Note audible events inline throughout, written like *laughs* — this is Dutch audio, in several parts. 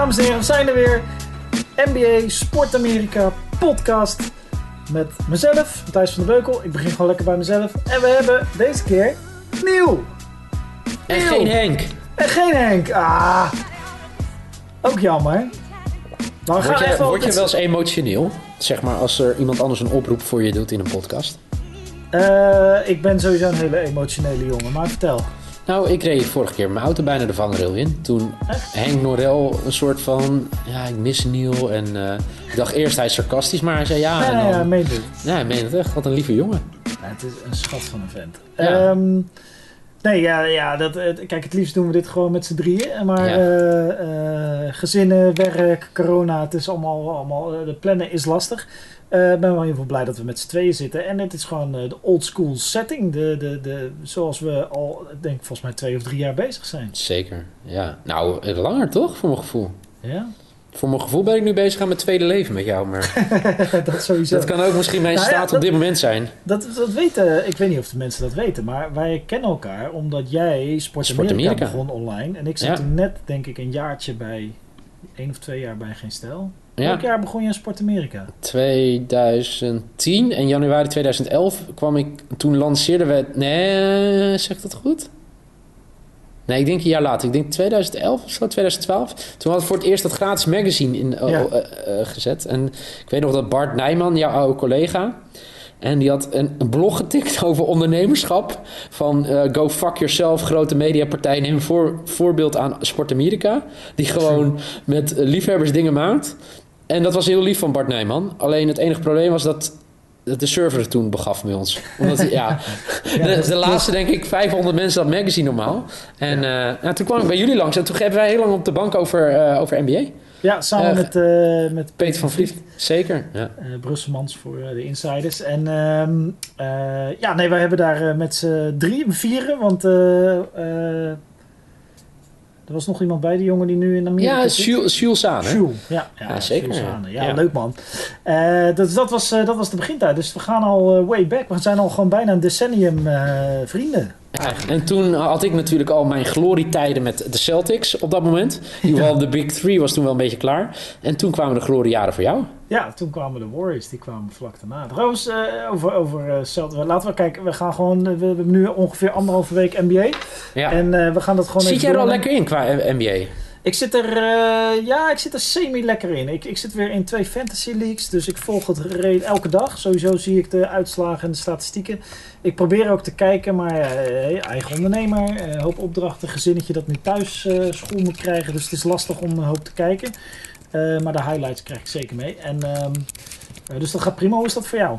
dames en heren, we zijn er weer. NBA Sport Amerika podcast met mezelf, Matthijs van der Beukel. Ik begin gewoon lekker bij mezelf. En we hebben deze keer nieuw. En geen Henk. En geen Henk. Ah, ook jammer. Word je, word je wel eens emotioneel? Zeg maar als er iemand anders een oproep voor je doet in een podcast. Eh, ik ben sowieso een hele emotionele jongen, maar vertel. Nou, ik reed vorige keer mijn auto bijna de vangrail in. Toen Echt? Henk Norel een soort van... Ja, ik mis Neil. En eh, ik dacht eerst hij is sarcastisch, maar hij zei ja. Ja, en ja, dan, ja, meen het. ja, hij meent het echt. Wat een lieve jongen. Ja, het is een schat van een vent. Ja. Ehm, nee, ja, ja dat, kijk, het liefst doen we dit gewoon met z'n drieën. Maar Ja. eh, eh, gezinnen, werk, corona, het is allemaal, allemaal de plannen is lastig. Ik ben wel heel veel blij dat we met z'n tweeën zitten. En het is gewoon eh, de old school setting. De, de, de, zoals we al, ik denk volgens mij twee of drie jaar bezig zijn. Zeker, ja. Nou, langer toch, voor mijn gevoel. Ja, Voor mijn gevoel ben ik nu bezig aan mijn tweede leven met jou. Maar *laughs* dat sowieso. dat kan ook misschien mijn Nou ja, staat dat- op dit moment zijn. Dat, dat weten, ik weet niet of de mensen dat weten, maar wij kennen elkaar omdat jij Sport Sport Amerika, Amerika. begon online. En ik zat Ja. toen net, denk ik, een jaartje bij, één of twee jaar bij Geen Stijl. Ja. Welk jaar begon je aan Sport Amerika? 2010 en januari 2011 kwam ik. Toen lanceerden we. Nee, zeg dat goed? Nee, ik denk een jaar later. Ik denk 2011 of zo, 2012. Toen hadden we voor het eerst dat gratis magazine in, Ja. eh, eh, gezet. En ik weet nog dat Bart Nijman, jouw oude collega. En die had een, een blog getikt *laughs* over ondernemerschap. Van eh, go fuck yourself, grote mediapartij. Neem een voor, voorbeeld aan Sport America. Die gewoon met liefhebbers dingen maakt. En dat was heel lief van Bart Nijman. Alleen het enige probleem was dat dat de server toen begaf bij ons. Omdat, *laughs* ja, Ja, de, laatste denk ik 500 mensen dat magazine normaal. En eh, ja, toen kwam ik bij jullie langs. En toen hebben wij heel lang op de bank over, eh, over NBA. Ja, samen met, eh, met Peter van Vliet. Zeker, ja. eh Brusselmans voor eh, de insiders. En ehm, eh, ja, nee, wij hebben daar met z'n drieën, vieren, want er was nog iemand bij, die jongen die nu in Amerika Ja, zit. Jules Jules? Jules, ja, ja, Ja, zeker, Jules ja. Ja, leuk man. Eh, dat, dat, was, dat was de begintijd. Dus we gaan al way back. We zijn al gewoon bijna een decennium vrienden. En toen had ik natuurlijk al mijn glorietijden met de Celtics op dat moment. In ieder geval de Big Three was toen wel een beetje klaar. En toen kwamen de gloriejaren voor jou. Ja, toen kwamen de Warriors, die kwamen vlak daarna. Trouwens, eh, over, over eh, Celtics. Laten we kijken, we gaan gewoon, eh, we hebben nu ongeveer anderhalve week NBA. Ja. En we gaan dat gewoon Zit jij er al lekker in qua NBA? Ik zit er, eh, ja, ik zit er semi lekker in. Ik, ik zit weer in twee fantasy leagues, dus ik volg het elke dag. Sowieso zie ik de uitslagen en de statistieken. Ik probeer ook te kijken, maar eh, eigen ondernemer, eh, hoop opdrachten, gezinnetje dat nu thuis school moet krijgen. Dus het is lastig om een hoop te kijken. Maar de highlights krijg ik zeker mee. En, ehm, eh, dus dat gaat prima. Is dat voor jou?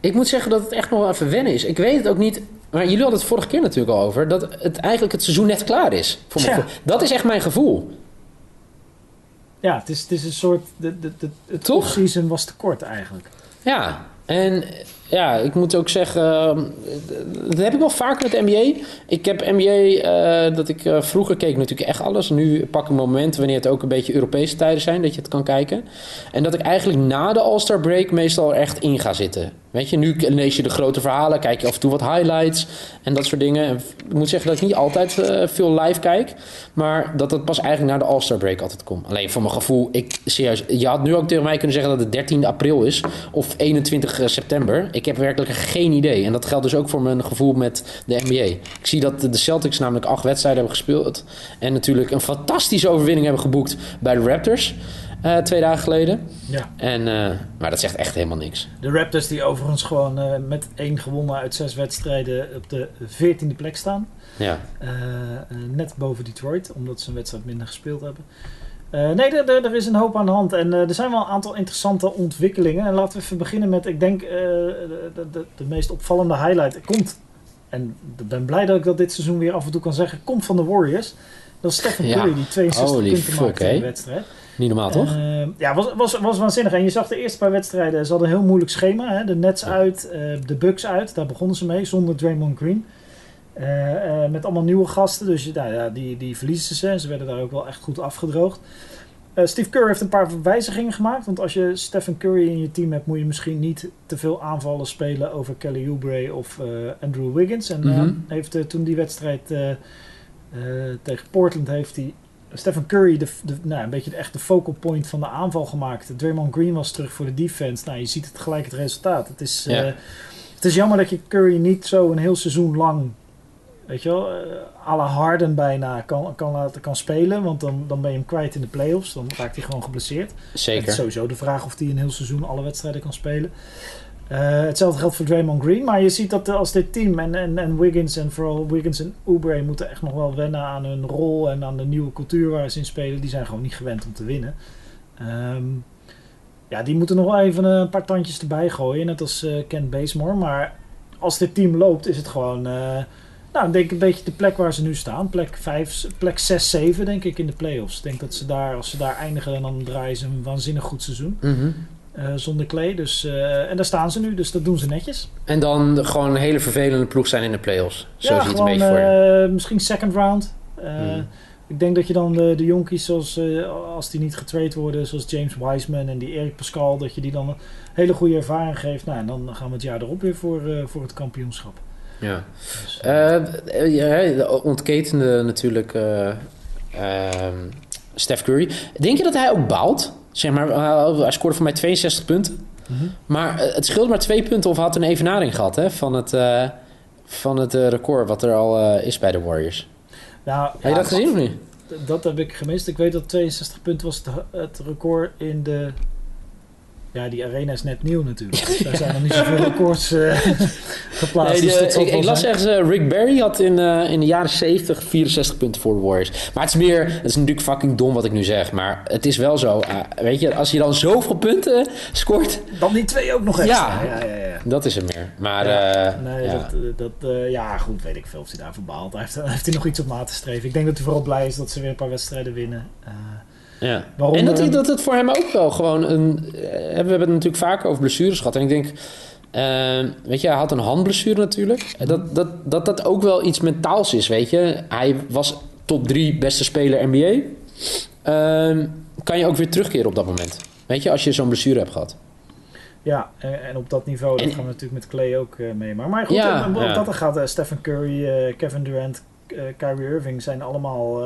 Ik moet zeggen dat het echt nog wel even wennen is. Ik weet het ook niet. Maar jullie hadden het vorige keer natuurlijk al over. Dat het eigenlijk het seizoen net klaar is. Voor Ja. Dat is echt mijn gevoel. Ja, het is, het is een soort, de, de, de, het Toch? off-season was te kort eigenlijk. Ja, en ja, ik moet ook zeggen, eh, dat heb ik wel vaak met NBA. Ik heb NBA, eh, dat ik eh, vroeger keek natuurlijk echt alles. Nu pak ik momenten wanneer het ook een beetje Europese tijden zijn, dat je het kan kijken. En dat ik eigenlijk na de All-Star break meestal echt in ga zitten. Weet je, nu lees je de grote verhalen, kijk je af en toe wat highlights en dat soort dingen. En ik moet zeggen dat ik niet altijd eh, veel live kijk, maar dat het pas eigenlijk na de All-Star break altijd komt. Alleen voor mijn gevoel, ik serieus, je had nu ook tegen mij kunnen zeggen dat het 13 april is of 21 september. Ik heb werkelijk geen idee. En dat geldt dus ook voor mijn gevoel met de NBA. Ik zie dat de Celtics namelijk acht wedstrijden hebben gespeeld en natuurlijk een fantastische overwinning hebben geboekt bij de Raptors. Eh, twee dagen geleden. Ja. En, eh, maar dat zegt echt helemaal niks. De Raptors die overigens gewoon eh, met één gewonnen uit zes wedstrijden op de veertiende plek staan. Ja. Net boven Detroit, omdat ze een wedstrijd minder gespeeld hebben. Nee, er, is een hoop aan de hand. En er zijn wel een aantal interessante ontwikkelingen. En laten we even beginnen met, ik denk, de, de, de, meest opvallende highlight. Komt, en ik ben blij dat ik dat dit seizoen weer af en toe kan zeggen, komt van de Warriors. Dat is Stephen Ja. Curry, die 62 Holy punten fuck, maakte in de wedstrijd. Niet normaal, toch? Eh, ja, was, was, was waanzinnig. En je zag de eerste paar wedstrijden, ze hadden een heel moeilijk schema. Hè? De Nets uit, eh, de Bucks uit, daar begonnen ze mee, zonder Draymond Green. Eh, met allemaal nieuwe gasten, dus nou, ja, die, die verliezen ze. Ze werden daar ook wel echt goed afgedroogd. Steve Kerr heeft een paar wijzigingen gemaakt. Want als je Stephen Curry in je team hebt, moet je misschien niet te veel aanvallen spelen over Kelly Oubre of Andrew Wiggins. En Mhm. heeft toen die wedstrijd tegen Portland heeft hij Stephen Curry, de, de, nou, een beetje de, echt de focal point van de aanval gemaakt. Draymond Green was terug voor de defense. Nou, je ziet het gelijk het resultaat. Het is, Ja. eh, het is jammer dat je Curry niet zo een heel seizoen lang, weet je wel, eh, à la Harden bijna kan, kan, laten, kan spelen. Want dan, dan ben je hem kwijt in de playoffs. Dan raakt hij gewoon geblesseerd. Het is Zeker. sowieso de vraag of hij een heel seizoen alle wedstrijden kan spelen. Eh, hetzelfde geldt voor Draymond Green. Maar je ziet dat eh, als dit team en, en, en Wiggins en vooral Wiggins en Oubre moeten echt nog wel wennen aan hun rol en aan de nieuwe cultuur waar ze in spelen. Die zijn gewoon niet gewend om te winnen. Ehm, ja, die moeten nog wel even een paar tandjes erbij gooien. Net als eh Kent Bazemore. Maar als dit team loopt is het gewoon... eh, nou, denk een beetje de plek waar ze nu staan. Plek, 5, plek 6, 7 denk ik in de playoffs. Ik denk dat ze daar, als ze daar eindigen, dan draaien ze een waanzinnig goed seizoen. Mhm. Zonder Clay. Dus, eh, en daar staan ze nu, dus dat doen ze netjes. En dan gewoon een hele vervelende ploeg zijn in de playoffs. Zo zie je het een beetje voor eh, misschien second round. Eh, Hmm. Ik denk dat je dan de, de jonkies, zoals, eh, als die niet getraind worden, zoals James Wiseman en die Erik Pascal, dat je die dan een hele goede ervaring geeft. Nou, en dan gaan we het jaar erop weer voor, eh, voor het kampioenschap. Ja. Dus, eh, Eh, ja, de ontketende natuurlijk eh, ehm, Steph Curry. Denk je dat hij ook baalt? Zeg maar, eh, hij scoorde voor mij 62 punten. Maar eh, het scheelt maar twee punten of had een evenaring gehad hè, van het, eh, van het record wat er al is bij de Warriors. nou, Heb je ja, dat gezien of niet? Dat heb ik gemist. Ik weet dat 62 punten was het, het record in de... Ja, die arena is net nieuw natuurlijk. *laughs* Daar zijn nog niet zoveel records eh, *laughs* geplaatst. Nee, dus ik, ik las ergens, eh, Rick Barry had in, eh, in de jaren 70 64 punten voor de Warriors. Maar het is meer, het is natuurlijk fucking dom wat ik nu zeg. Maar het is wel zo, weet je, als je dan zoveel punten scoort, Dan die twee ook nog extra. Ja. ja, ja. ja. dat is er meer. Maar Ja, nee, ja. dat, dat, ja, goed, weet ik veel of hij daarvoor. Hij heeft, *laughs* heeft hij nog iets op na te streven. Ik denk dat hij vooral blij is dat ze weer een paar wedstrijden winnen. Ja. Waarom, en dat, hij- eh, dat het voor hem ook wel gewoon een. eh, we hebben het natuurlijk vaker over blessures gehad. En ik denk. eh, weet je, hij had een handblessure natuurlijk. Dat, dat, dat dat ook wel iets mentaals is, weet je. Hij was top 3 beste speler NBA. Ehm, kan je ook weer terugkeren op dat moment. Weet je, als je zo'n blessure hebt gehad. ja, en, en op dat niveau, dat gaan we natuurlijk met Clay ook mee. Maar, maar goed, Ja, op ja. dat gaat Stephen Curry, Kevin Durant, Kyrie Irving zijn allemaal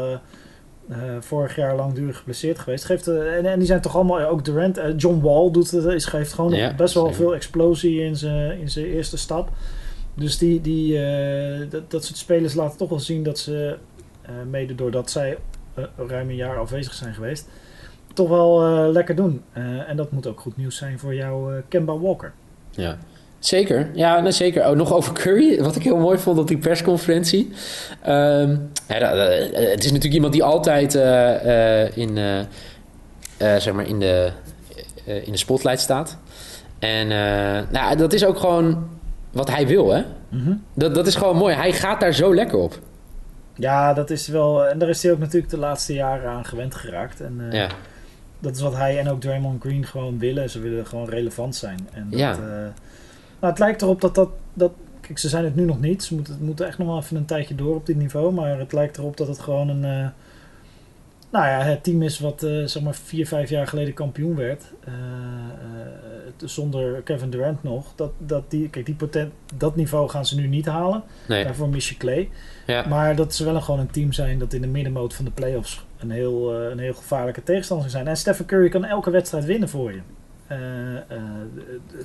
eh, eh, vorig jaar langdurig geblesseerd geweest. Geeft, eh, en, en die zijn toch allemaal, ook Durant, eh, John Wall doet het, is, geeft gewoon Ja, best wel zeker. veel explosie in zijn in zijn eerste stap. Dus die, die, eh, dat, dat soort spelers laten toch wel zien dat ze, eh, mede doordat zij eh, ruim een jaar afwezig zijn geweest, toch wel eh, lekker doen. Eh, en dat moet ook goed nieuws zijn voor jou, eh, Kemba Walker. Ja. Zeker, ja, nee, zeker. Oh, nog over Curry, *laughs* wat ik heel mooi vond op die persconferentie. Ehm, ja, dat- eh, het is natuurlijk iemand die altijd eh, eh, in, eh, eh, zeg maar in, de, eh, in de spotlight staat. En eh, nou, dat is ook gewoon wat hij wil, hè? Dat, dat is gewoon mooi. Hij gaat daar zo lekker op. Ja, dat is wel. En daar is hij ook natuurlijk de laatste jaren aan gewend geraakt. En eh, Ja, dat is wat hij en ook Draymond Green gewoon willen. Ze willen gewoon relevant zijn. En dat, Ja. eh, nou, het lijkt erop dat dat. dat kijk, ze zijn het nu nog niet. Ze moeten, moeten echt nog wel even een tijdje door op dit niveau. Maar het lijkt erop dat het gewoon een. eh, nou ja, het team is wat eh, zeg maar vier, vijf jaar geleden kampioen werd. eh, zonder Kevin Durant nog. Dat, dat, die, kijk, die potent, dat niveau gaan ze nu niet halen. nee. Daarvoor mis je Clay. Ja. Maar dat ze wel een, gewoon een team zijn dat in de middenmoot van de playoffs een heel, een heel gevaarlijke tegenstander zijn. En Stephen Curry kan elke wedstrijd winnen voor je.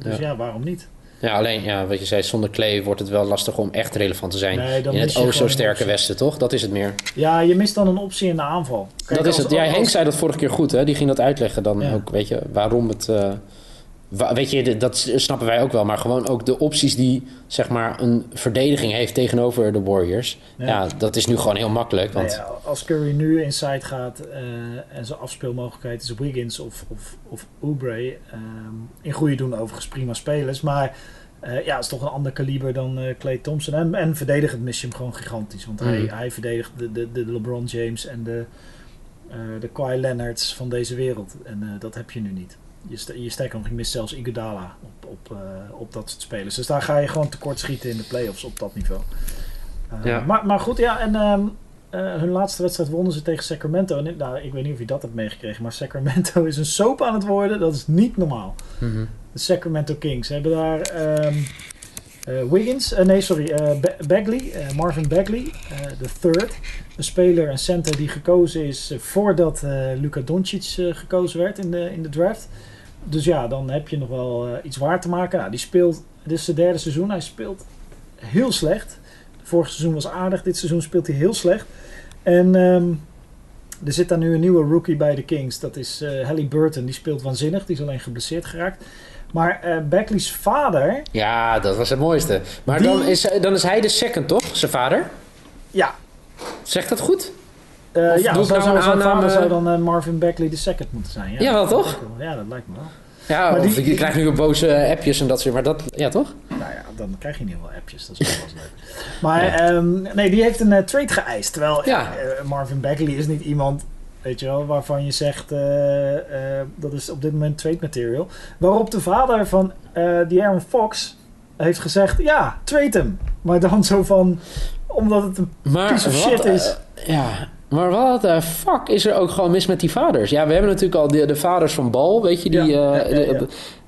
Dus Ja. ja. waarom niet? Ja, alleen, ja, wat je zei, zonder Clay wordt het wel lastig om echt relevant te zijn. Nee, in het oh zo sterke westen, toch? Dat is het meer. Ja, je mist dan een optie in de aanval. Kijk, dat is het. Ja, als- Henk zei dat vorige keer goed, hè? Die ging dat uitleggen dan Ja. ook, weet je, waarom het... eh, weet je, dat snappen wij ook wel. Maar gewoon ook de opties die, zeg maar, een verdediging heeft tegenover de Warriors. Ja, Ja. dat is nu gewoon heel makkelijk. Want Nou ja, als Curry nu inside gaat eh, en zijn afspeelmogelijkheid is Wiggins of, of, of Oubre. ehm, in goede doen overigens prima spelers. Maar eh, ja, het is toch een ander kaliber dan eh Clay Thompson. En, en verdedigend mis je hem gewoon gigantisch. Want hij, Mm. hij verdedigt de, de, de LeBron James en de, eh de Kawhi Leonards van deze wereld. En eh, dat heb je nu niet. Je, st je sterker nog, je mist zelfs Iguodala op, op, eh, op dat soort spelers. Dus daar ga je gewoon tekort schieten in de playoffs op dat niveau. Eh, Ja. maar, maar goed, ja, en ehm, eh, hun laatste wedstrijd wonnen ze tegen Sacramento. En, nou, ik weet niet of je dat hebt meegekregen, maar Sacramento *laughs* is een soap aan het worden. Dat is niet normaal. Mhm. De Sacramento Kings hebben daar ehm, Eh, Wiggins, nee sorry, Ba- Bagley, Marvin Bagley, de third. Een speler, een center die gekozen is voordat Luka Doncic gekozen werd in de, in de draft. Dus ja, dan heb je nog wel eh, iets waar te maken. Nou, die speelt, dit is zijn derde seizoen, hij speelt heel slecht. Vorig seizoen was aardig, dit seizoen speelt hij heel slecht. En ehm, er zit daar nu een nieuwe rookie bij de Kings. Dat is eh Hallie Burton, die speelt waanzinnig. Die is alleen geblesseerd geraakt. Maar eh Bagley's vader, Ja, dat was het mooiste. Maar Die- dan, is, dan is hij de second, toch? Zijn vader? ja, Zegt dat goed? Of ja, ik zou, nou vader aanname- zou dan eh, Marvin Bagley de second moeten zijn. Ja, dat lijkt toch? wel. Ja, dat lijkt me wel. Ja, Maar of die- ik krijg nu boze eh, appjes en dat soort, maar dat, ja toch? Nou ja, dan krijg je niet veel appjes. Dat is *laughs* wel eens leuk. Maar Ja. ehm, nee, die heeft een trade geëist. Terwijl Ja. Marvin Bagley is niet iemand, weet je wel, waarvan je zegt dat is op dit moment trade material. Waarop de vader van die Aaron Fox heeft gezegd, ja, trade hem. Maar dan zo van, omdat het een Maar piece of wat, shit is. ja, maar wat de fuck is er ook gewoon mis met die vaders? Ja, we hebben natuurlijk al de, de vaders van Bal, weet je, die... Ja, eh, ja, ja,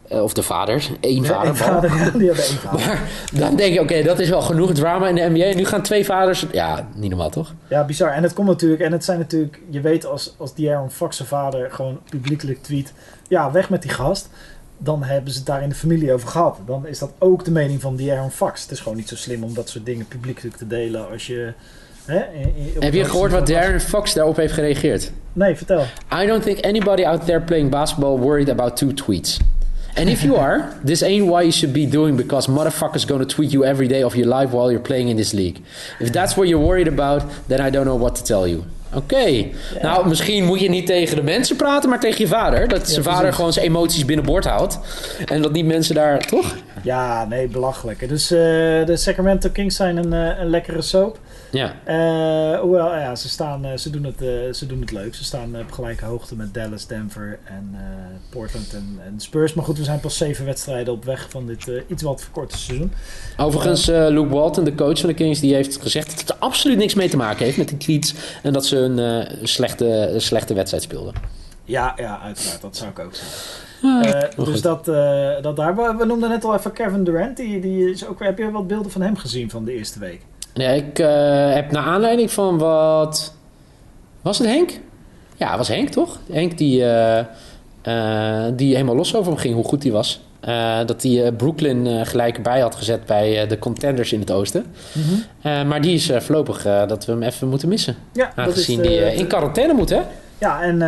eh, of de vaders, één vader, Bal. vader, die hebben één *laughs* vader. Maar dan denk je, oké, dat is wel genoeg drama in de NBA. Nu gaan twee vaders... Ja, niet normaal, toch? Ja, bizar. En het komt natuurlijk, en het zijn natuurlijk, je weet als, als die Aaron Fox zijn vader gewoon publiekelijk tweet, ja, weg met die gast. Dan hebben ze het daar in de familie over gehad. Dan is dat ook de mening van die Aaron Fox. Het is gewoon niet zo slim om dat soort dingen publiekelijk te delen als je... Hè, in- in- op Heb je gehoord wat Darren Fox daarop heeft gereageerd? Nee, vertel. I don't think anybody out there playing basketball worried about two tweets. And if you are, *laughs* this ain't why you should be doing because motherfuckers gonna tweet you every day of your life while you're playing in this league. If that's what you're worried about, then I don't know what to tell you. Oké. Nou, misschien moet je niet tegen de mensen praten, maar tegen je vader. Dat zijn vader gewoon zijn emoties binnenboord houdt. En dat niet mensen daar, toch? Ja, nee, belachelijk. Dus eh, de Sacramento Kings zijn een, eh, een lekkere soap. Ja. Eh, hoewel, ja, ze, staan, eh, ze, doen het, eh, ze doen het leuk. Ze staan op gelijke hoogte met Dallas, Denver en Portland en, en Spurs. Maar goed, we zijn pas zeven wedstrijden op weg van dit iets wat verkorte seizoen. Overigens, Luke Walton, de coach van de Kings, die heeft gezegd dat het er absoluut niks mee te maken heeft met die tweets. En dat ze een slechte, slechte wedstrijd speelden. Ja, ja, uiteraard. Dat zou ik ook zeggen. Ah, dus dat, dat daar. We, we noemden net al even Kevin Durant. Die, die is ook, heb je wat beelden van hem gezien van de eerste week? Ja, ik eh, heb naar aanleiding van wat... Was het Henk? Ja, het was Henk, toch? Henk die, eh, eh, die helemaal los over hem ging, hoe goed hij was. Dat hij Brooklyn gelijk bij had gezet bij de contenders in het oosten. Eh, maar die is voorlopig dat we hem even moeten missen. Ja, dat is Aangezien die in quarantaine moet, hè? Ja, en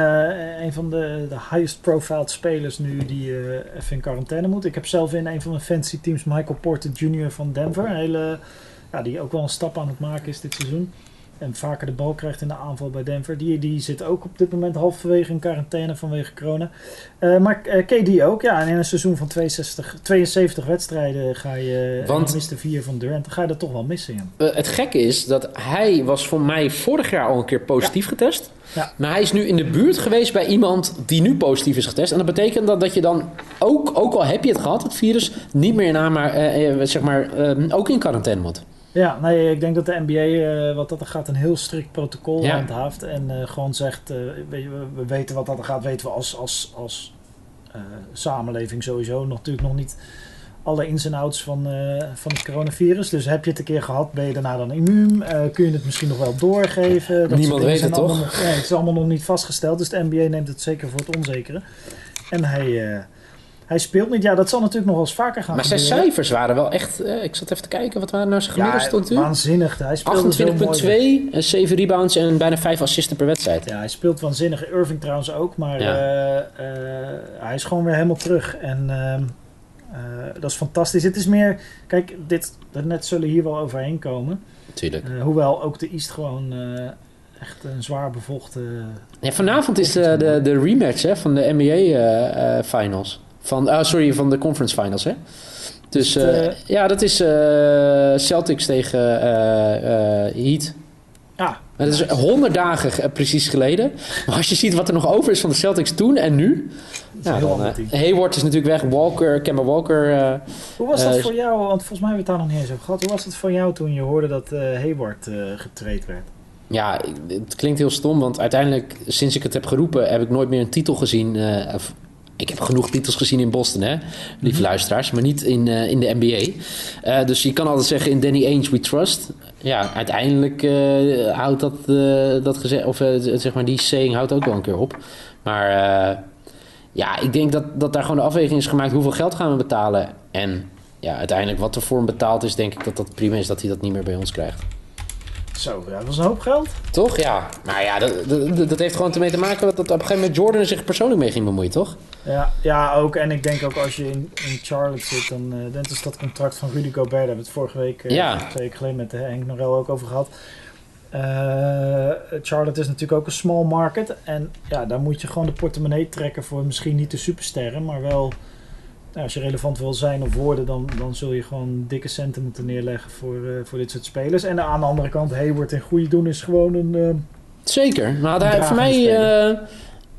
een van de, de highest profiled spelers nu die even in quarantaine moet. Ik heb zelf in een van mijn fantasy teams Michael Porter Jr. van Denver. Een hele, ja, die ook wel een stap aan het maken is dit seizoen. En vaker de bal krijgt in de aanval bij Denver. Die, die zit ook op dit moment halverwege in quarantaine vanwege corona. Eh, maar eh, KD ook. Ja, en in een seizoen van 62, 72 wedstrijden ga je... Want- Want, miste vier van Durant. Dan ga je dat toch wel missen, ja. Eh, het gekke is dat hij was voor mij vorig jaar al een keer positief getest. Ja. Maar hij is nu in de buurt geweest bij iemand die nu positief is getest. En dat betekent dat, dat je dan, ook, ook al heb je het gehad, het virus, niet meer in aan, maar eh, eh, zeg maar, eh, ook in quarantaine moet. Ja, nee, ik denk dat de NBA, eh, wat dat er gaat, een heel strikt protocol Ja. handhaaft. En eh, gewoon zegt, eh, we, we weten wat dat er gaat, weten we als, als, als samenleving sowieso natuurlijk nog niet alle ins en outs van, van het coronavirus. Dus heb je het een keer gehad, ben je daarna dan immuun? Kun je het misschien nog wel doorgeven? Dat Niemand weet het, toch? nog- nee, het is allemaal nog niet vastgesteld, dus de NBA neemt het zeker voor het onzekere. En hij, hij speelt niet. Ja, dat zal natuurlijk nog wel eens vaker gaan Maar zijn cijfers waren wel echt, eh, ik zat even te kijken, wat waren nou zijn gemiddelde Ja, nu? waanzinnig. Hij speelde zo mooi. 28,2, eh, 7 rebounds en bijna 5 assisten per wedstrijd. Ja, hij speelt waanzinnig. Irving trouwens ook. Maar Ja. eh, eh, hij is gewoon weer helemaal terug. En ehm, eh, dat is fantastisch. Het is meer... Kijk, dit, net zullen hier wel overheen komen. Natuurlijk. Eh, hoewel ook de East gewoon eh, echt een zwaar bevochten... Ja, vanavond is de, de, de rematch hè, van de NBA eh, eh, finals. Van, ah, sorry, van de conference finals. Hè? Dus eh, eh, ja, dat is eh, Celtics tegen Heat. Ja, Maar dat is honderd dagen ge- precies geleden. Maar als je ziet wat er nog over is van de Celtics toen en nu. Ja, dan. Hayward is natuurlijk weg. Walker, Kemba Walker. Hoe was dat voor jou? Want volgens mij hebben we het daar nog niet eens over gehad. Hoe was het voor jou toen je hoorde dat eh Hayward getraind werd? ja, het klinkt heel stom. Want uiteindelijk, sinds ik het heb geroepen, heb ik nooit meer een titel gezien. Ik heb genoeg titels gezien in Boston, hè, lieve luisteraars, maar niet in, eh, in de NBA. Eh, dus je kan altijd zeggen in Danny Ainge we trust. Ja, uiteindelijk eh, houdt dat, dat gezegd, of zeg maar die saying houdt ook wel een keer op. Maar ja, ik denk dat, dat daar gewoon de afweging is gemaakt hoeveel geld gaan we betalen. En ja, uiteindelijk wat er voor hem betaald is, denk ik dat dat prima is dat hij dat niet meer bij ons krijgt. Zo, ja, dat was een hoop geld. Toch? Ja. Maar ja, dat, dat, dat heeft gewoon ermee te maken dat, dat op een gegeven moment Jordan er zich persoonlijk mee ging bemoeien, toch? Ja, ja, ook. En ik denk ook als je in, in Charlotte zit, dan uh, dat is dat contract van Rudy Gobert. Daar hebben we het vorige week, uh, Ja. twee weken geleden met uh, Henk Norel ook over gehad. Eh, Charlotte is natuurlijk ook een small market. En ja, daar moet je gewoon de portemonnee trekken voor misschien niet de supersterren, maar wel... Nou, als je relevant wil zijn of worden, dan, dan zul je gewoon dikke centen moeten neerleggen voor, eh, voor dit soort spelers. En aan de andere kant, Hayward in goede doen is gewoon een... eh, Zeker. Maar hij, dragende voor mij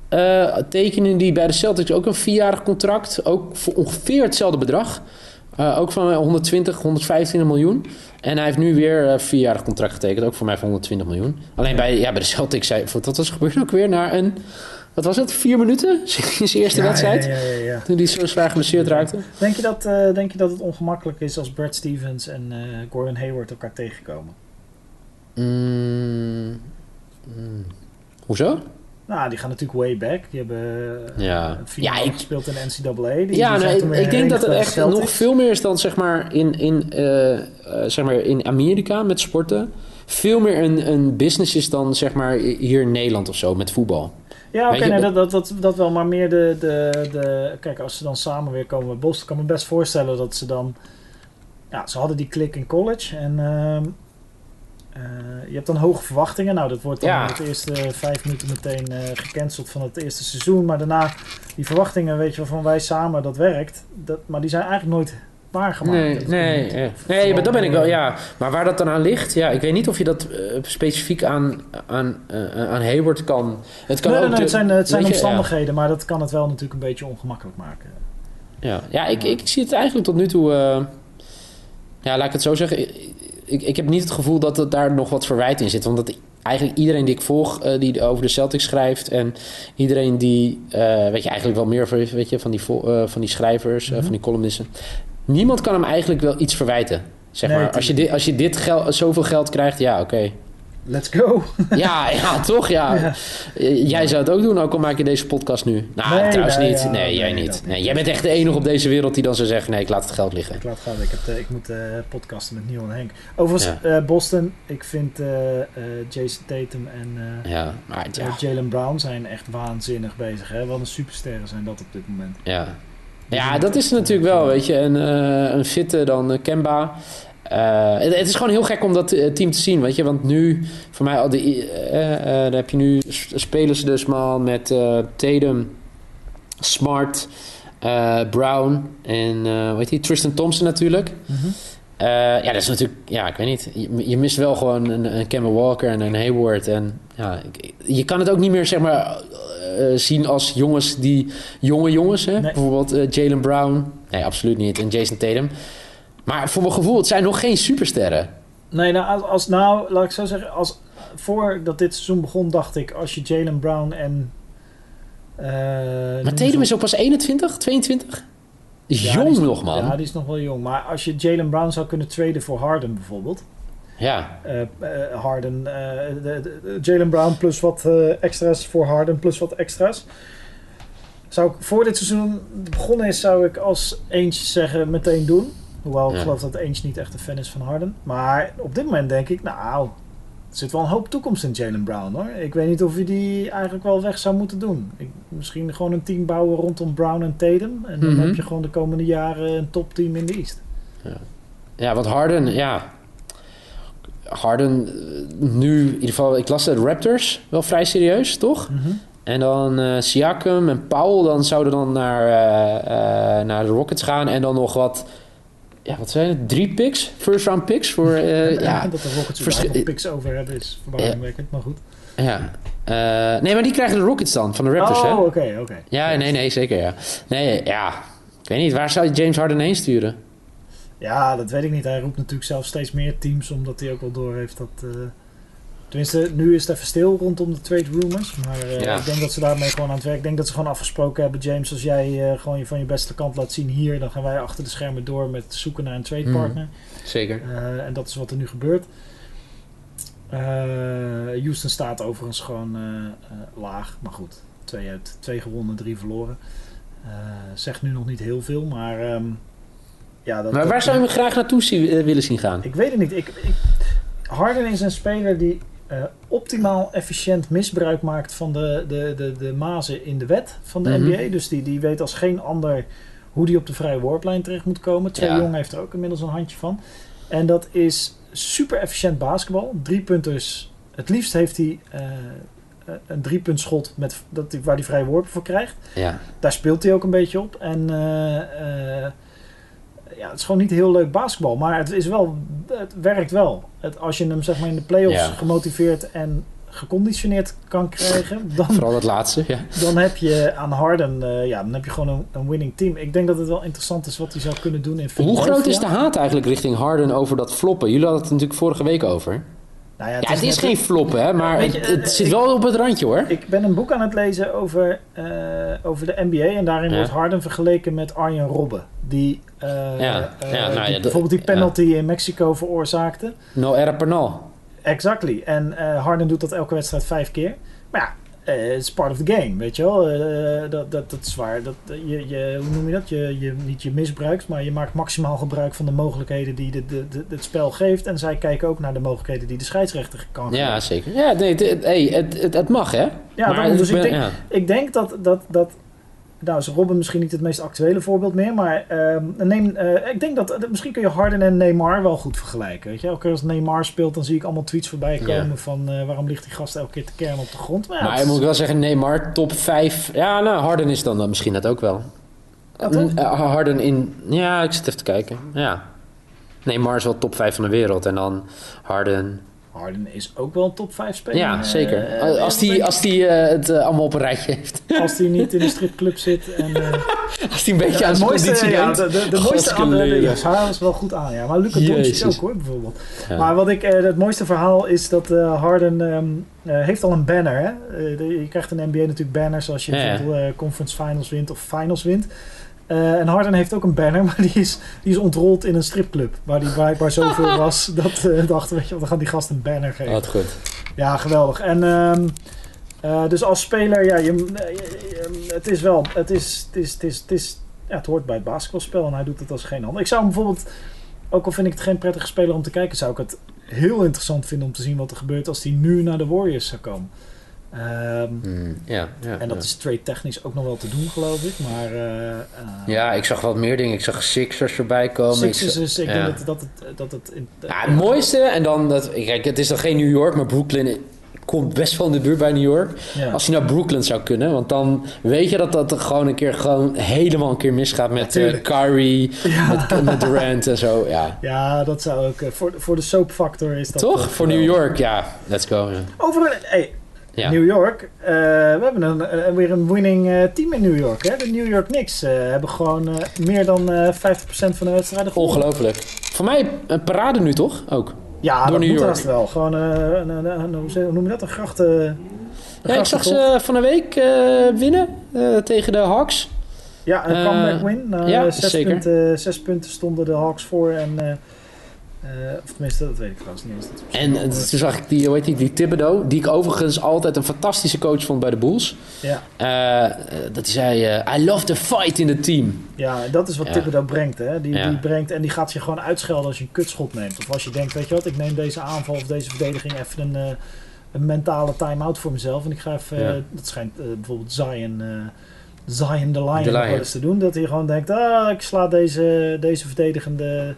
eh, tekenen die bij de Celtics ook een vierjarig contract. Ook voor ongeveer hetzelfde bedrag. Ook van mij 120, 125 miljoen. En hij heeft nu weer een vierjarig contract getekend. Ook voor mij van 120 miljoen. Alleen bij, ja, bij de Celtics, zei, wat was gebeurd ook weer? Na een, wat was het, vier minuten? *laughs* In zijn eerste ja, wedstrijd? Ja, ja, ja. Toen hij zo zwaar geblesseerd raakte. Denk je, dat, eh, denk je dat het ongemakkelijk is als Brad Stevens en eh, Gordon Hayward elkaar tegenkomen? Mm, mm. Hoezo? Nou, die gaan natuurlijk way back. Die hebben eh, Ja. Ja, ik- gespeeld in de NCAA. Die, ja, die weer ik denk dat het echt nog veel meer is dan zeg maar in, in, zeg maar in Amerika met sporten. Veel meer een, een business is dan zeg maar hier in Nederland of zo met voetbal. Ja, oké, nee, dat- dat, dat, dat, wel. Maar meer de, de, de... Kijk, als ze dan samen weer komen bij Boston... kan ik me best voorstellen dat ze dan... Ja, ze hadden die klik in college. En ehm, eh, je hebt dan hoge verwachtingen. Nou, dat wordt dan Ja. in de eerste vijf minuten meteen eh, gecanceld van het eerste seizoen. Maar daarna, die verwachtingen, weet je waarvan wij samen dat werkt. Dat, maar die zijn eigenlijk nooit waargemaakt. Nee, Dat nee, eh, nee, maar dat ben ik wel, ja. Maar waar dat dan aan ligt, ja, ik weet niet of je dat eh, specifiek aan, aan, eh, aan Hayward kan. Het kan Nee, ook nee, nee, het zijn, het zijn ja. omstandigheden, maar dat kan het wel natuurlijk een beetje ongemakkelijk maken. Ja, ja ik, ik zie het eigenlijk tot nu toe. ja, laat ik het zo zeggen. Ik, ik, ik heb niet het gevoel dat er daar nog wat verwijt in zit. Want dat eigenlijk iedereen die ik volg, die over de Celtics schrijft. En iedereen die, weet je, eigenlijk wel meer van- weet je, van, die, van die schrijvers, eh, Mhm. van die columnisten. Niemand kan hem eigenlijk wel iets verwijten. Zeg Nee, maar, als je, dit, als je dit geld, zoveel geld krijgt, ja, oké. Let's go! *laughs* Ja, ja, toch? Ja. Ja. Jij zou het ook doen, ook al maak je deze podcast nu. Nou, Nee, trouwens nee, niet. ja, nee, jij niet. Nee, jij bent echt de enige op deze wereld die dan zou zeggen: nee, ik laat het geld liggen. Ik laat gaan. Ik, heb, ik moet eh, podcasten met Neil en Henk. Overigens, Ja. eh, Boston. Ik vind eh, Jason Tatum en Ja, maar het- ja, Jalen Brown zijn echt waanzinnig bezig. Hè? Wat een supersterren zijn dat op dit moment. ja. Ja, dat is natuurlijk wel, weet je. En eh, een fitte dan eh, Kemba. Eh, het, het is gewoon heel gek om dat team te zien, weet je. Want nu, voor mij, al die, dan heb je nu spelers dus maar met Tatum, Smart, Brown en heet die? Tristan Thompson natuurlijk. Eh, ja, dat is natuurlijk, ja, ik weet niet. Je, je mist wel gewoon een, een Kemba Walker en een Hayward. En ja, je kan het ook niet meer, zeg maar, zien als jongens die, jonge jongens, hè? Nee. Bijvoorbeeld eh, Jalen Brown. Nee, absoluut niet. En Jason Tatum. Maar voor mijn gevoel, het zijn nog geen supersterren. Nee, nou, als, als, nou, laat ik zo zeggen. Als, voordat dit seizoen begon, dacht ik... als je Jalen Brown en... eh, Maar Tatum is ook pas 21, 22? Is Ja, jong nog, man. Ja, die is nog wel jong. Maar als je Jalen Brown zou kunnen traden voor Harden bijvoorbeeld... Ja, Eh, eh, Harden, eh, de- de- de- Jalen Brown plus wat extra's voor Harden plus wat extra's. Zou ik voor dit seizoen begonnen is, zou ik als eentje zeggen meteen doen. Hoewel ik Ja. geloof dat eentje niet echt een fan is van Harden. Maar op dit moment denk ik, nou, er zit wel een hoop toekomst in Jalen Brown hoor. Ik weet niet of je die eigenlijk wel weg zou moeten doen. Ik, misschien gewoon een team bouwen rondom Brown en Tatum. En dan Mhm. heb je gewoon de komende jaren een topteam in de East. ja want Harden, ja. Harden, eh, nu in ieder geval, ik las de Raptors wel vrij serieus, toch? En dan eh Siakam en Paul, dan zouden dan naar, eh, naar de Rockets gaan. En dan nog wat, ja, wat zijn het? Drie picks? First round picks voor, eh, *laughs* ja, dat de Rockets er picks over hebben is verbazingwekkend, maar goed. ja. Nee, maar die krijgen de Rockets dan, van de Raptors, hè? oh, oké, oké. Ja, nee, nee, zeker, ja. Nee, ja, ik weet niet, waar zou je James Harden heen sturen? Ja, dat weet ik niet. Hij roept natuurlijk zelf steeds meer teams, omdat hij ook wel door heeft dat, eh, Tenminste, nu is het even stil rondom de trade rumors. Maar eh, Ja. ik denk dat ze daarmee gewoon aan het werk. Ik denk dat ze gewoon afgesproken hebben. James, als jij eh, gewoon je van je beste kant laat zien hier, dan gaan wij achter de schermen door met zoeken naar een trade Mhm. partner. Zeker. En dat is wat er nu gebeurt. Houston staat overigens gewoon laag. Maar goed, twee, uit, twee gewonnen, drie verloren. Zegt nu nog niet heel veel, maar... ehm, ja, dat, Maar dat- waar zou je hem graag naartoe zien- eh, willen zien gaan? ik weet het niet. Ik, ik, Harden is een speler die eh, optimaal efficiënt misbruik maakt van de, de, de, de mazen in de wet van de Mhm. NBA. Dus die, die weet als geen ander hoe die op de vrije worplijn terecht moet komen. Trae Ja. Young heeft er ook inmiddels een handje van. En dat is super efficiënt basketbal. Drie punters. Het liefst heeft hij eh, een driepuntschot met, dat waar hij vrije worpen voor krijgt Ja. daar speelt hij ook een beetje op. En ja, het is gewoon niet heel leuk basketbal. Maar het, is wel, het werkt wel. Het, als je hem zeg maar, in de playoffs Ja. gemotiveerd en geconditioneerd kan krijgen, dan, Vooral dat laatste, ja. dan heb je aan Harden, eh, ja, dan heb je gewoon een, een winning team. Ik denk dat het wel interessant is wat hij zou kunnen doen in Hoe groot is de haat eigenlijk richting Harden over dat floppen? Jullie hadden het natuurlijk vorige week over. Nou Ja, het is geen floppen, hè, maar je, het, het eh, zit ik- wel op het randje, hoor. Ik ben een boek aan het lezen over, eh, over de NBA. En daarin Ja. wordt Harden vergeleken met Arjen Robben. Die, eh, Ja, nou die bijvoorbeeld die penalty in Mexico veroorzaakte. No era penal. Exactly. En Harden doet dat elke wedstrijd vijf keer. Maar ja, is part of the game, weet je wel. Eh, dat, dat, dat is waar. Dat, je, je, hoe noem je dat? Je, je, niet je misbruikt, maar je maakt maximaal gebruik van de mogelijkheden die de, de, de- het spel geeft. En zij kijken ook naar de mogelijkheden die de scheidsrechter kan geven. Ja, zeker. Ja, nee, het, het- hey, het, het, het mag, hè? Ja, maar daarom, dus ik ben- denk, ja. Ik denk dat, dat, dat nou is Robin misschien niet het meest actuele voorbeeld meer, maar ehm, neem, eh, ik denk dat dat- misschien kun je Harden en Neymar wel goed vergelijken. Weet je? Elke keer als Neymar speelt, dan zie ik allemaal tweets voorbij komen Ja. van eh, waarom ligt die gast elke keer te kernen op de grond. Maar, ja, Maar je moet wel zeggen, Neymar, top 5. Ja, nou, Harden is dan, dan misschien dat ook wel. Ja? Eh, Harden in... Ja, ik zit even te kijken. Ja. Neymar is wel top 5 van de wereld. En dan Harden... Harden is ook wel een top 5 speler. Ja, eh, zeker. eh, als die, als die eh, het eh, allemaal op een rijtje heeft. als die niet in de stripclub zit. En, eh, *laughs* Als die een beetje ja, aan zijn conditie ja, de, de, de mooiste aan de, de, Godskeleren. ja, hij was wel goed aan, ja. Maar Luca Doncic ook hoor, bijvoorbeeld. Ja. Maar wat ik, eh, het mooiste verhaal is dat eh, Harden ehm, eh, heeft al een banner. Hè? Eh, de- je krijgt de NBA natuurlijk banners als je bijvoorbeeld eh, conference finals wint of finals wint. Eh, en Harden heeft ook een banner, *laughs* maar die is, die is ontrold in een stripclub. Waar die blijkbaar zoveel *laughs* was dat eh dachten, weet je we gaan die gast een banner geven. Wat goed. Ja, geweldig. En ehm, eh, dus als speler, ja, je, je- je- het is wel, het is, het is, het is, het is, ja, het hoort bij het basketbalspel en hij doet het als geen ander. Ik zou hem bijvoorbeeld, ook al vind ik het geen prettige speler om te kijken, zou ik het heel interessant vinden om te zien wat er gebeurt als hij nu naar de Warriors zou komen. Ehm, Hmm, ja, ja, en dat ja. is trade technisch ook nog wel te doen, geloof ik. Maar eh, eh, Ja, ik zag wat meer dingen. Ik zag Sixers erbij komen. Ik Sixers zag- ik ja. denk dat, dat het, dat het in, Ja, het mooiste, en dan, dat, kijk, het is dan geen New York, maar Brooklyn komt best wel in de buurt bij New York. ja. Als hij naar Brooklyn zou kunnen, want dan weet je dat dat er gewoon een keer gewoon helemaal een keer misgaat met eh, Natuurlijk. Kyrie, Ja. met, met Durant en zo. Ja. *laughs* Ja, dat zou ook. eh, voor, de- voor de soap factor is dat. Toch? eh, Voor New. York, ja. Let's go. Ja. Over. Hey, Ja. New York. eh, we hebben een, een- weer een winning eh, team in New York. Hè? De New York Knicks eh, hebben gewoon eh, meer dan eh 50% van de wedstrijden gewonnen. Ongelooflijk. Voor mij een parade nu toch? Ook. Ja, Door dat New moet York. wel. Gewoon, eh, een, een, een- hoe noem je dat? Een grachten. een Ja, ik zag ze van de week eh, winnen eh, tegen de Hawks. Ja, een eh, comeback win. Nou, ja, eh, zes, punten, zes punten stonden de Hawks voor. En, eh, eh, of tenminste, dat weet ik trouwens niet. Dat En eh, eh, toen zag ik die, heet die, die Thibodeau, die ik overigens altijd een fantastische coach vond bij de Bulls. ja, Eh, eh, dat hij zei, eh, I love the fight in the team. ja, dat is wat Ja. Thibodeau brengt. Hè? Die, Ja. die brengt. En die gaat je gewoon uitschelden als je een kutschot neemt. Of als je denkt, weet je wat, ik neem deze aanval of deze verdediging even een, eh, een mentale time-out voor mezelf. En ik ga even, Ja. eh, dat schijnt eh, bijvoorbeeld Zion, eh Zion the Lion nog Lion. wel eens te doen. Dat hij gewoon denkt, ah, ik sla deze, deze verdedigende...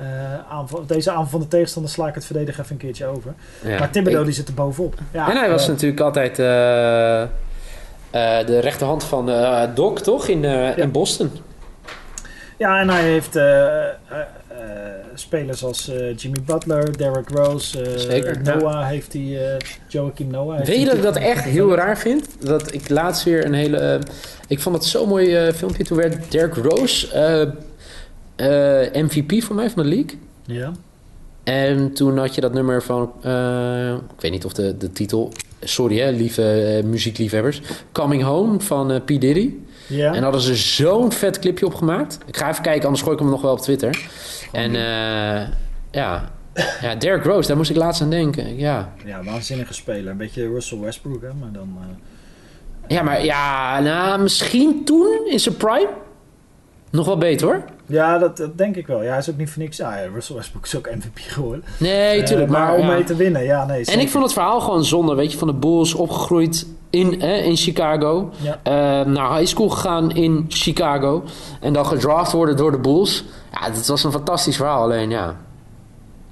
eh, aanval, deze aanval van de tegenstander sla ik het verdedigen even een keertje over. Ja. Maar Thibodeau Ik- die zit er bovenop. Ja, en hij was eh, natuurlijk altijd eh, de rechterhand van Doc, toch? In, in Boston. Ja, en hij heeft spelers als Jimmy Butler, Derrick Rose, Zeker. Noah heeft hij, Joachim Noah. heeft Weet je dat ik dat echt heel raar vind? Dat ik laatst weer een hele... ik vond het zo'n mooi filmpje. Toen werd Derrick Rose eh, MVP voor mij van de league. Ja. En toen had je dat nummer van, eh, ik weet niet of de, de titel, sorry hè, lieve eh, muziekliefhebbers, Coming Home van P. Diddy. Ja. En hadden ze zo'n vet clipje op gemaakt. Ik ga even kijken, anders gooi ik hem nog wel op Twitter. En eh, ja. ja, Derrick Rose, daar moest ik laatst aan denken. Ja, ja, waanzinnige speler. Een beetje Russell Westbrook, hè, maar dan... eh, ja maar ja, nou, misschien toen in zijn prime nog wel beter hoor. Ja, dat, dat denk ik wel. Ja, hij is ook niet voor niks. Ah, ja, Russell Westbrook is ook MVP geworden. Nee, Eh, tuurlijk. maar, maar om ja. mee te winnen, ja, nee. En ik vond het verhaal gewoon zonde, weet je, van de Bulls opgegroeid in, hè, in Chicago. Ja. Eh, naar high school gegaan in Chicago. En dan gedraft worden door de Bulls. Ja, dat was een fantastisch verhaal, alleen ja.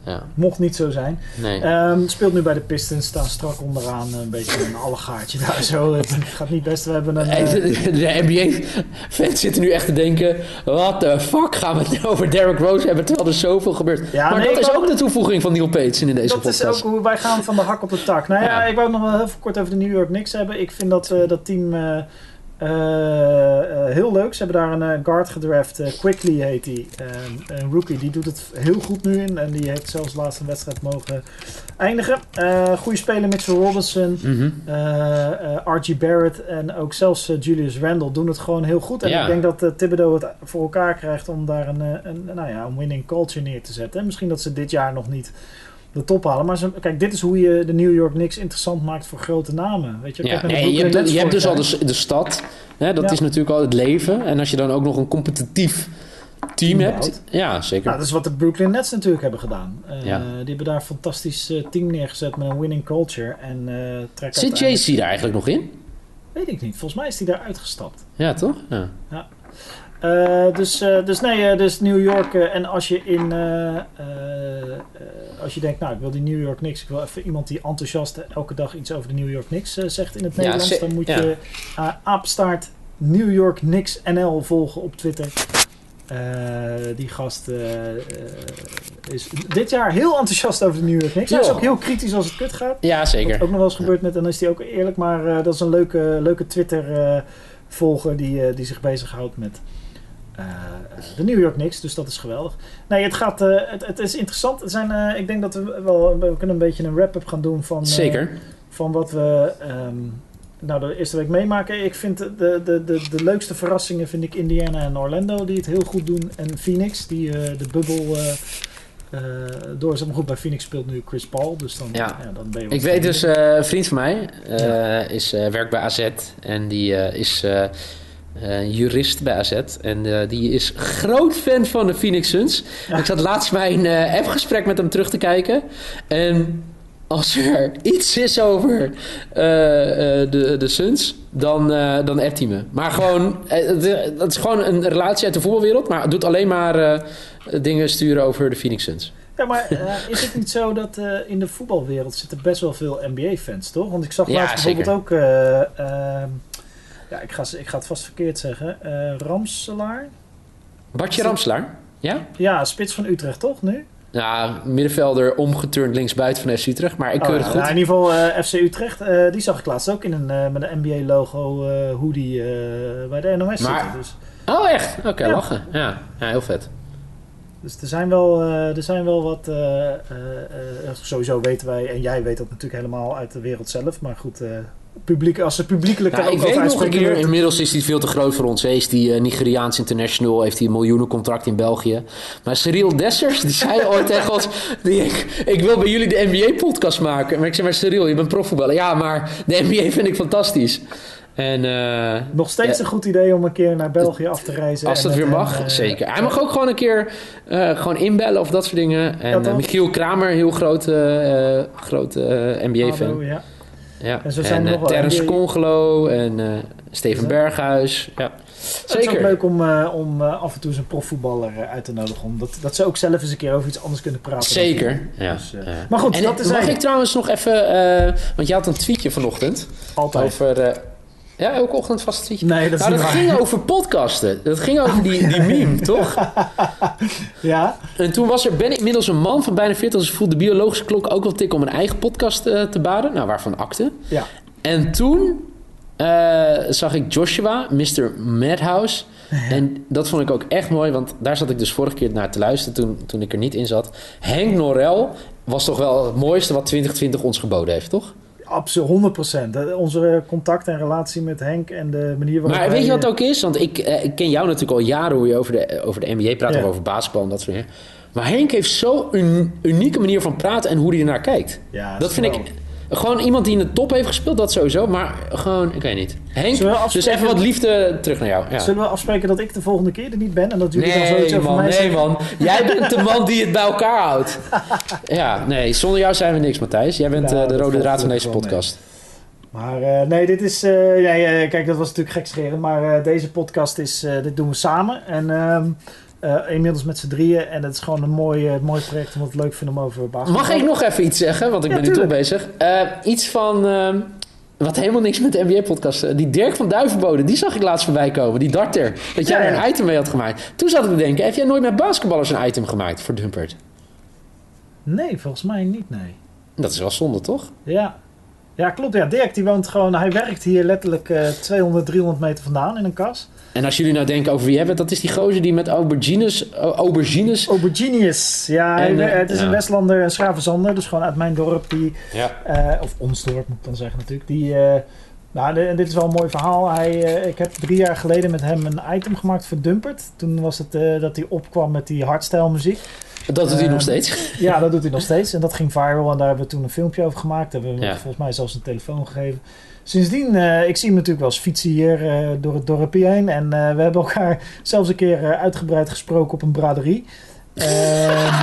Ja, Mocht niet zo zijn. nee. Ehm, speelt nu bij de Pistons, staan strak onderaan. Een beetje een allegaartje *laughs* daar zo. Het gaat niet best. We hebben een... En eh, de, de NBA-fans zitten nu echt te denken... What the fuck gaan we het nou over Derrick Rose hebben... terwijl er zoveel gebeurt. Ja, maar nee, dat is ook de toevoeging van Neil Pates in deze dat is podcast. ook hoe wij gaan van de hak op de tak. Nou ja, Ja. ik wou nog wel heel kort over de New York Knicks hebben. Ik vind dat eh, dat team eh, eh, eh, heel leuk. Ze hebben daar een eh, guard gedraft. eh, Quickly heet hij. Ehm, een rookie. Die doet het heel goed nu in. En die heeft zelfs laatst een wedstrijd mogen eindigen. Eh goede speler Mitchell Robinson. Eh eh, R.G. Barrett en ook zelfs eh, Julius Randle doen het gewoon heel goed. En Ja. ik denk dat eh, Thibodeau het voor elkaar krijgt om daar een, eh, een, nou ja, een winning culture neer te zetten. En misschien dat ze dit jaar nog niet de top halen. Maar ze, kijk, dit is hoe je de New York Knicks interessant maakt voor grote namen. Weet je, Ja, Kijk nee, je hebt, je hebt dus al de, de stad. Hè, dat Ja. is natuurlijk al het leven. En als je dan ook nog een competitief team hebt. Ja, zeker. Nou, dat is wat de Brooklyn Nets natuurlijk hebben gedaan. Eh, Ja. Die hebben daar een fantastisch eh, team neergezet met een winning culture. En uh, Zit JC daar eigenlijk nog in? Weet ik niet. Volgens mij is hij daar uitgestapt. Ja, toch? Ja. Eh, dus, eh, dus nee, eh, dus New York. en als je in. als je denkt, nou, ik wil die New York Knicks. Ik wil even iemand die enthousiast elke dag iets over de New York Knicks eh, zegt in het Ja, Nederlands. dan moet ja. je aapstaart New York Knicks NL volgen op Twitter. Die gast is dit jaar heel enthousiast over de New York Knicks. Hij is ook heel kritisch als het kut gaat. ja, Wat zeker. ook nog wel eens gebeurt met, en dan is hij ook eerlijk, maar dat is een leuke, leuke Twitter-volger die, die zich bezighoudt met de New York Knicks. Dus dat is geweldig. Nee, het, gaat, eh, het, het is interessant. Het zijn, eh, ik denk dat we wel, we kunnen een beetje een wrap-up gaan doen van, eh, Zeker. van wat we ehm, nou, de eerste week meemaken. Ik vind de, de, de, de, leukste verrassingen vind ik Indiana en Orlando die het heel goed doen. En Phoenix die eh, de bubbel eh eh door is. Maar goed, bij Phoenix speelt nu Chris Paul. Dus dan, Ja. ja. dan ben je Ik weet dus, eh, een vriend van mij eh, is, eh, werkt bij AZ en die eh, is eh, jurist bij AZ. En eh, die is groot fan van de Phoenix Suns. Ja. Ik zat laatst mijn eh appgesprek met hem terug te kijken. En als er iets is over de, de Suns, dan, dan appt hij me. Maar gewoon, het, het is gewoon een relatie uit de voetbalwereld. Maar doet alleen maar dingen sturen over de Phoenix Suns. Ja, maar is het niet zo dat in de voetbalwereld zitten best wel veel NBA-fans, toch? Want ik zag Ja, laatst bijvoorbeeld zeker. ook... ja, ik ga, ik ga het vast verkeerd zeggen. eh Ramselaar? Bartje Ramslaar? Ja? Ja, spits van Utrecht, toch, nu? Ja, middenvelder omgeturnd linksbuiten van FC Utrecht. Maar ik Oh, keur het goed. nou, in ieder geval eh, FC Utrecht. eh, die zag ik laatst ook in een, met een NBA-logo hoodie bij de NOS Maar- zitten. Dus, Oh, echt? Oké, Ja. lachen. Ja. ja, heel vet. dus er zijn wel, er zijn wel wat... sowieso weten wij, en jij weet dat natuurlijk helemaal uit de wereld zelf. Maar goed, publiek, als ze publiekelijk Ja, ik weet nog een keer, inmiddels is hij veel te groot voor ons. Hij is die eh, Nigeriaans international, heeft hij een miljoenencontract in België. Maar Cyril Dessers, die zei ooit *laughs* tegen ons... Die, ik, ik wil bij jullie de NBA-podcast maken. Maar ik zei, maar Cyril, je bent profvoetballer. Ja, maar de NBA vind ik fantastisch. En eh, Nog steeds Ja. een goed idee om een keer naar België af te reizen. als dat weer mag, eh, zeker. Hij mag ook gewoon een keer gewoon inbellen of dat soort dingen. En Michiel Kramer, heel grote, grote NBA-fan. Ja. Ja. En zo zijn er eh, nog Terrence Congelo en eh, Steven Ja. Berghuis. Ja. Het is ook Zeker. leuk om, eh, om af en toe eens een profvoetballer uit te nodigen. Omdat dat ze ook zelf eens een keer over iets anders kunnen praten. Zeker. Ja. Dus, ja. Maar goed, en dat is mag ik trouwens nog even... eh, want je had een tweetje vanochtend Altijd. over... ja, elke ochtend vast. Nee, dat nou, waar. ging over podcasten. Dat ging over die, die *laughs* meme, toch? Ja, En toen was er, ben ik inmiddels een man van bijna 40, dus voelde de biologische klok ook wel tikken om een eigen podcast eh, te baden. Nou, waarvan akte. ja. En toen eh, zag ik Joshua, Mr. Madhouse, En dat vond ik ook echt mooi, want daar zat ik dus vorige keer naar te luisteren toen, toen ik er niet in zat. Henk Norel was toch wel het mooiste wat 2020 ons geboden heeft, toch? Absoluut, 100 procent. Onze contact en relatie met Henk en de manier waarop Maar weet je wat het ook is? Want ik, eh, ik ken jou natuurlijk al jaren hoe je over de, over de NBA praat, Ja. of over basketbal en dat soort dingen. Maar Henk heeft zo'n un- unieke manier van praten en hoe hij ernaar kijkt. Ja, Dat vind ik. Gewoon iemand die in de top heeft gespeeld, dat sowieso. Maar gewoon, ik weet niet. Henk, dus even wat liefde terug naar jou. Ja. Zullen we afspreken dat ik de volgende keer er niet ben en dat jullie dan Nee zoiets over man, mij nee zeggen? man. Jij bent de man die het bij elkaar houdt. *laughs* Ja, nee, zonder jou zijn we niks, Matthijs. Jij bent Nou, eh, de rode draad van deze mee. podcast. Maar eh, nee, dit is. eh, kijk, dat was natuurlijk gekscherend. Maar deze podcast is. dit doen we samen. En eh, inmiddels met z'n drieën. En het is gewoon een mooi, eh, mooi project. Omdat het leuk vinden om over basketbal Mag ik nog even iets zeggen? Want ik Ja, ben nu toch bezig. Eh, iets van... ehm, wat helemaal niks met de NBA-podcast. die Dirk van Duivenbode, die zag ik laatst voorbij komen. Die darter. Dat jij Ja, er een item mee had gemaakt. Toen zat ik te denken, heb jij nooit met basketballers een item gemaakt voor Dumpert? Nee, volgens mij niet. Nee. Dat is wel zonde, toch? Ja. Ja, klopt. Ja, Dirk die woont gewoon. Hij werkt hier letterlijk eh 200, 300 meter vandaan in een kas. En als jullie nou denken over wie hebben dat is die gozer die met aubergines... aubergines Auberginius. Ja, hij- eh, het is ja. een Westlander, een Schravenzander. Dus gewoon uit mijn dorp. Die, ja. eh, of ons dorp moet ik dan zeggen natuurlijk. Die, eh, nou, dit is wel een mooi verhaal. Hij, eh, ik heb drie jaar geleden met hem een item gemaakt voor Dumpert. Toen was het eh, dat hij opkwam met die hardstyle muziek. Dat doet hij nog steeds. *laughs* Ja, dat doet hij nog steeds. En dat ging viral. En daar hebben we toen een filmpje over gemaakt. Daar hebben we hem Ja. volgens mij zelfs een telefoon gegeven. Sindsdien, eh, ik zie hem natuurlijk wel eens fietsen hier door het dorpje heen. En we hebben elkaar *laughs* zelfs een keer uitgebreid gesproken op een braderie. Ehm,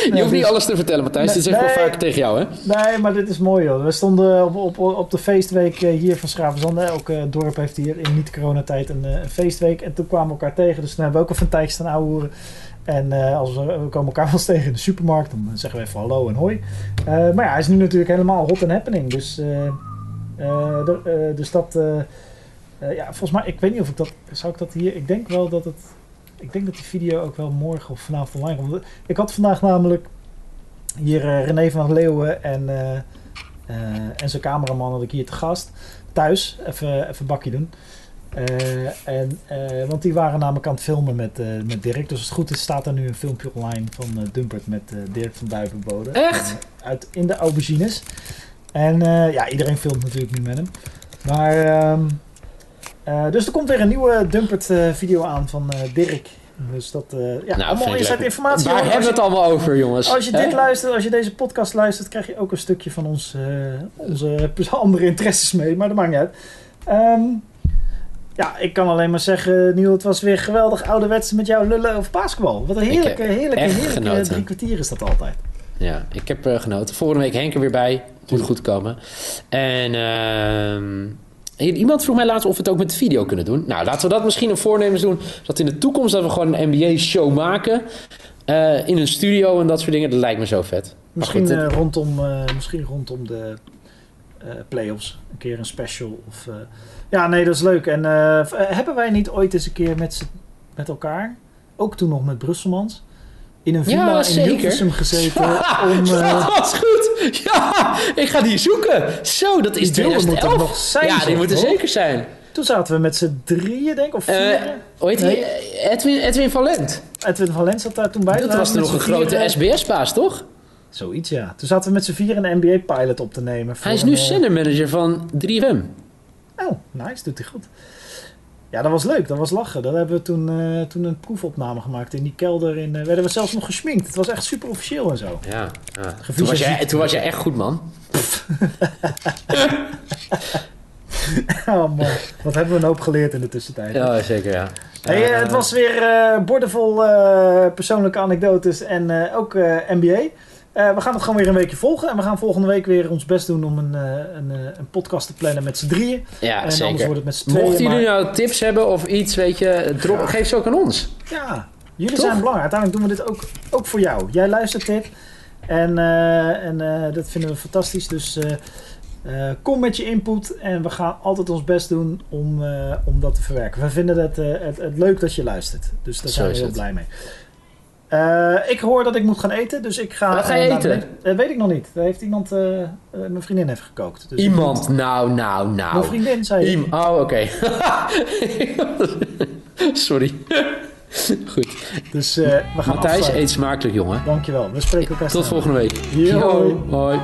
*laughs* Je hoeft niet alles te vertellen, Matthijs. Dit zeg ik wel vaker tegen jou, hè? nee, maar dit is mooi hoor. We stonden op, op, op de feestweek eh, hier van Schravenzande. Elk eh, dorp heeft hier in niet-coronatijd een, eh, een feestweek. En toen kwamen we elkaar tegen. Dus toen hebben we ook even een tijdje staan ouwehoeren. En als we, we komen elkaar *laughs* wel eens tegen in de supermarkt, dan zeggen we even hallo en hoi. Maar ja, hij is nu natuurlijk helemaal hot and happening. Dus, de- dus dat, ja, volgens mij, ik weet niet of ik dat, zou ik dat hier, ik denk wel dat het, ik denk dat die video ook wel morgen of vanavond online komt. Ik had vandaag namelijk hier eh, René van Leeuwen en, eh, eh, en zijn cameraman had ik hier te gast. Thuis, even, even bakje doen. Eh, en, want die waren namelijk aan het filmen met, met Dirk. Dus als het goed is, staat er nu een filmpje online van Dumpert met Dirk van Duivenbode. Echt? Uit, in de aubergines. En ja, iedereen filmt natuurlijk nu met hem. Maar, ehm, eh, dus er komt weer een nieuwe Dumpert eh, video aan van eh, Dirk. Dus dat, ja, Nou, allemaal inside informatie. Waar hebben we het allemaal over, jongens? Als je dit luistert, als je deze podcast luistert, krijg je ook een stukje van ons, onze *laughs* andere interesses mee. Maar dat maakt niet uit. Ehm, ja, ik kan alleen maar zeggen, Niel, het was weer geweldig ouderwets met jou lullen over basketbal. Wat een heerlijke, heerlijke, heerlijke genoten. drie kwartier is dat altijd. Ja, ik heb genoten. Volgende week Henk er weer bij. Moet goed komen. En ehm, iemand vroeg mij laatst of we het ook met video kunnen doen. Nou, laten we dat misschien een voornemens doen. Dat in de toekomst dat we gewoon een NBA-show maken. eh, in een studio en dat soort dingen. Dat lijkt me zo vet. Misschien, goed, eh, rondom, eh, misschien rondom de playoffs. Een keer een special. Of, ja, nee, dat is leuk. En hebben wij niet ooit eens een keer met, met elkaar, ook toen nog met Brusselmans, in een villa in zeker. Hilversum gezeten *laughs* om... dat was goed. *laughs* Ja, ik ga die zoeken. Zo, dat is die beelden moeten er 2011. nog zijn. ja, die moeten hoor. zeker zijn. Toen zaten we met z'n drieën, denk ik, of Eh, vier. hoe heet die? Edwin, Edwin van Lent. Edwin van Lens zat daar toen bij. Dat was nog een grote SBS-baas, toch? Zoiets, ja. Toen zaten we met z'n vieren een NBA-pilot op te nemen. Hij is nu eh, zendermanager van 3FM. Oh, nice, doet hij goed. Ja, dat was leuk, dat was lachen. Dat hebben we toen, eh, toen een proefopname gemaakt in die kelder. In, eh, werden we zelfs nog gesminkt. Het was echt super officieel en zo. Ja, ja. Toen, was jij, toen was jij echt goed, man. *laughs* Oh man, wat hebben we een hoop geleerd in de tussentijd. Ja, zeker, ja. Hey, eh, het was weer bordevol eh, persoonlijke anekdotes en ook NBA. Eh, we gaan het gewoon weer een weekje volgen. En we gaan volgende week weer ons best doen om een, eh, een, eh, een podcast te plannen met z'n drieën. Ja, en anders zeker. wordt het met z'n tweeën. Mochten jullie maar- nou tips hebben of iets, weet je, drop, geef ze ook aan ons. Ja, jullie Toch? zijn belangrijk. Uiteindelijk doen we dit ook, ook voor jou. Jij luistert dit. En, en dat vinden we fantastisch. Dus kom met je input. En we gaan altijd ons best doen om, om dat te verwerken. We vinden het, het, het leuk dat je luistert. Dus daar Zo zijn we heel het. blij mee. Eh, ik hoor dat ik moet gaan eten. Dus ik ga... Wat ga je eh, eten? Dat weet ik nog niet. Daar heeft iemand... eh, eh, mijn vriendin heeft gekookt. Dus Iemand, moet- nou, nou, Mijn nou. vriendin zei... Iem- oh, oké. *laughs* Sorry. Goed. Dus eh, we gaan Matthijs, eet smakelijk, jongen. Dankjewel. We spreken elkaar Tot snel. volgende week. Yo. Hoi.